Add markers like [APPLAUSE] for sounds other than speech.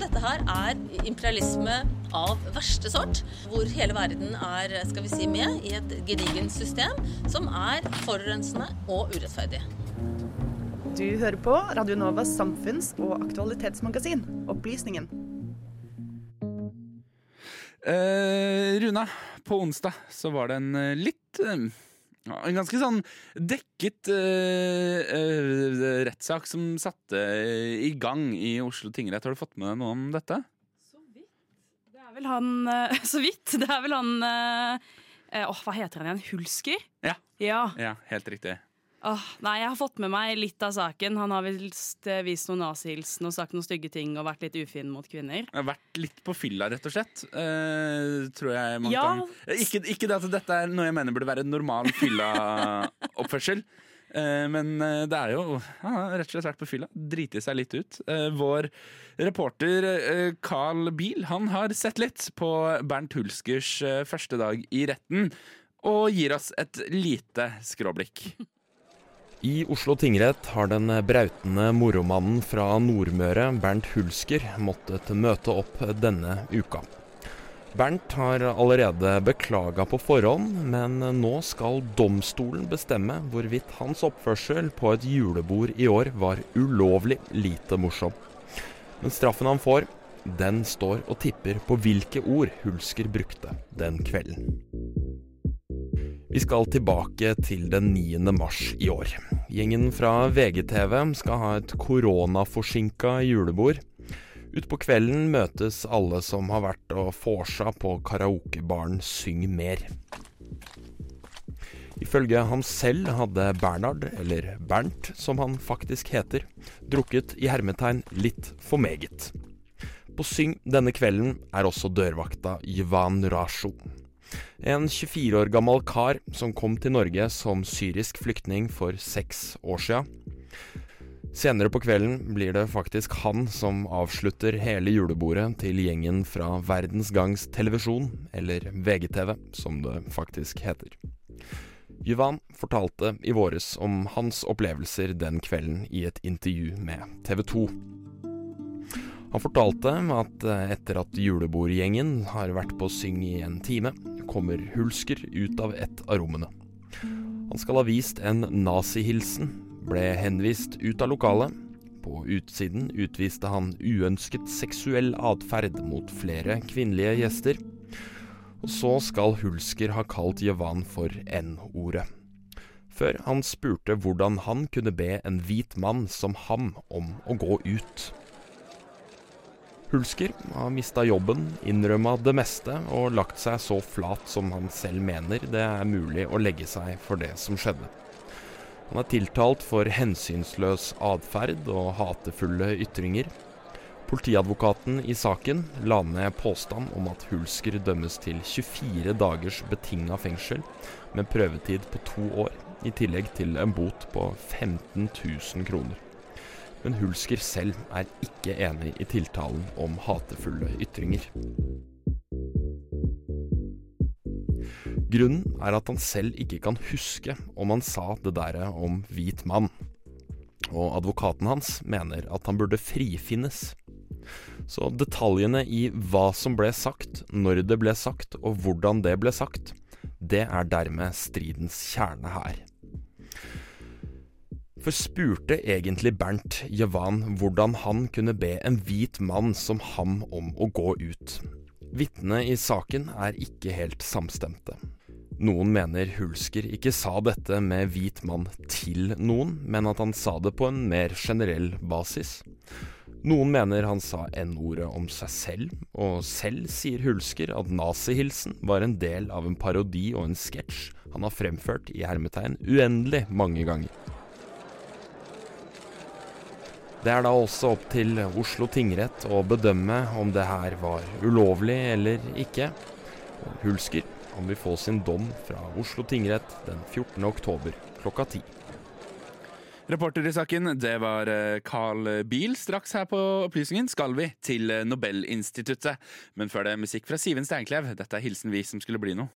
Dette her er imperialisme av verste sort, hvor hele verden er skal vi si, med i et gedigent system som er forurensende og urettferdig. Du hører på Radio Novas samfunns- og aktualitetsmagasin, Opplysningen. Eh, Runa, på onsdag så var det en eh, litt eh, En ganske sånn dekket uh, uh, rettssak som satte i gang i Oslo tingrett. Har du fått med deg noe om dette? Så vidt. Det er vel han uh, [LAUGHS] Så vidt. Det er vel han Åh, hva heter han igjen? Hulsker? Ja. Ja. Ja, helt riktig. Åh, nei, jeg har fått med meg litt av saken. Han har vist, eh, vist noen nazihilsen og sagt noen stygge ting og vært litt ufin mot kvinner. Jeg har vært litt på fylla, rett og slett. Eh, tror jeg mange Ja. kan Eh, ikke, ikke det at dette er noe jeg mener burde være normal fylla-oppførsel. [LAUGHS] Eh, men det er jo Han har rett og slett vært på fylla. Driti seg litt ut. Eh, vår reporter Carl Biel han har sett litt på Bernt Hulskers første dag i retten. Og gir oss et lite skråblikk. [LAUGHS] I Oslo tingrett har den brautende moromannen fra Nordmøre, Bernt Hulsker, måttet møte opp denne uka. Bernt har allerede beklaga på forhånd, men nå skal domstolen bestemme hvorvidt hans oppførsel på et julebord i år var ulovlig lite morsom. Men straffen han får, den står og tipper på hvilke ord Hulsker brukte den kvelden. Vi skal tilbake til den 9. mars i år. Gjengen fra VGTV skal ha et koronaforsinka julebord. Utpå kvelden møtes alle som har vært og vorsa på karaokebaren Syng mer. Ifølge ham selv hadde Bernhard, eller Bernt som han faktisk heter, drukket i hermetegn litt for meget. På Syng denne kvelden er også dørvakta Yvan Rasho. En 24 år gammel kar som kom til Norge som syrisk flyktning for seks år sia. Senere på kvelden blir det faktisk han som avslutter hele julebordet til gjengen fra Verdens Gangs Televisjon, eller VGTV, som det faktisk heter. Yvan fortalte i våres om hans opplevelser den kvelden i et intervju med TV 2. Han fortalte at etter at julebordgjengen har vært på syng i en time, kommer Hulsker ut av et av rommene. Han skal ha vist en nazihilsen, ble henvist ut av lokalet. På utsiden utviste han uønsket seksuell atferd mot flere kvinnelige gjester. Og så skal Hulsker ha kalt Jevan for N-ordet. Før han spurte hvordan han kunne be en hvit mann som ham om å gå ut. Hulsker har mista jobben, innrømma det meste og lagt seg så flat som han selv mener det er mulig å legge seg for det som skjedde. Han er tiltalt for hensynsløs atferd og hatefulle ytringer. Politiadvokaten i saken la ned påstand om at Hulsker dømmes til 24 dagers betinga fengsel med prøvetid på to år, i tillegg til en bot på 15 000 kroner men Hulsker selv er ikke enig i tiltalen om hatefulle ytringer. Grunnen er at han selv ikke kan huske om han sa det der om hvit mann. Og advokaten hans mener at han burde frifinnes. Så detaljene i hva som ble sagt, når det ble sagt og hvordan det ble sagt, det er dermed stridens kjerne her. For spurte egentlig Bernt Javan hvordan han kunne be en hvit mann som ham om å gå ut? Vitnene i saken er ikke helt samstemte. Noen mener Hulsker ikke sa dette med hvit mann til noen, men at han sa det på en mer generell basis. Noen mener han sa N-ordet om seg selv, og selv sier Hulsker at nazihilsen var en del av en parodi og en sketsj han har fremført i hermetegn uendelig mange ganger. Det er da også opp til Oslo tingrett å bedømme om det her var ulovlig eller ikke. Hulsker han vil få sin dom fra Oslo tingrett den 14. oktober klokka ti. Reporter i saken, det var eh, Carl Biel. Straks her på Opplysningen skal vi til Nobelinstituttet. Men før det musikk fra Siven Steinklev. Dette er hilsen vi som skulle bli noe.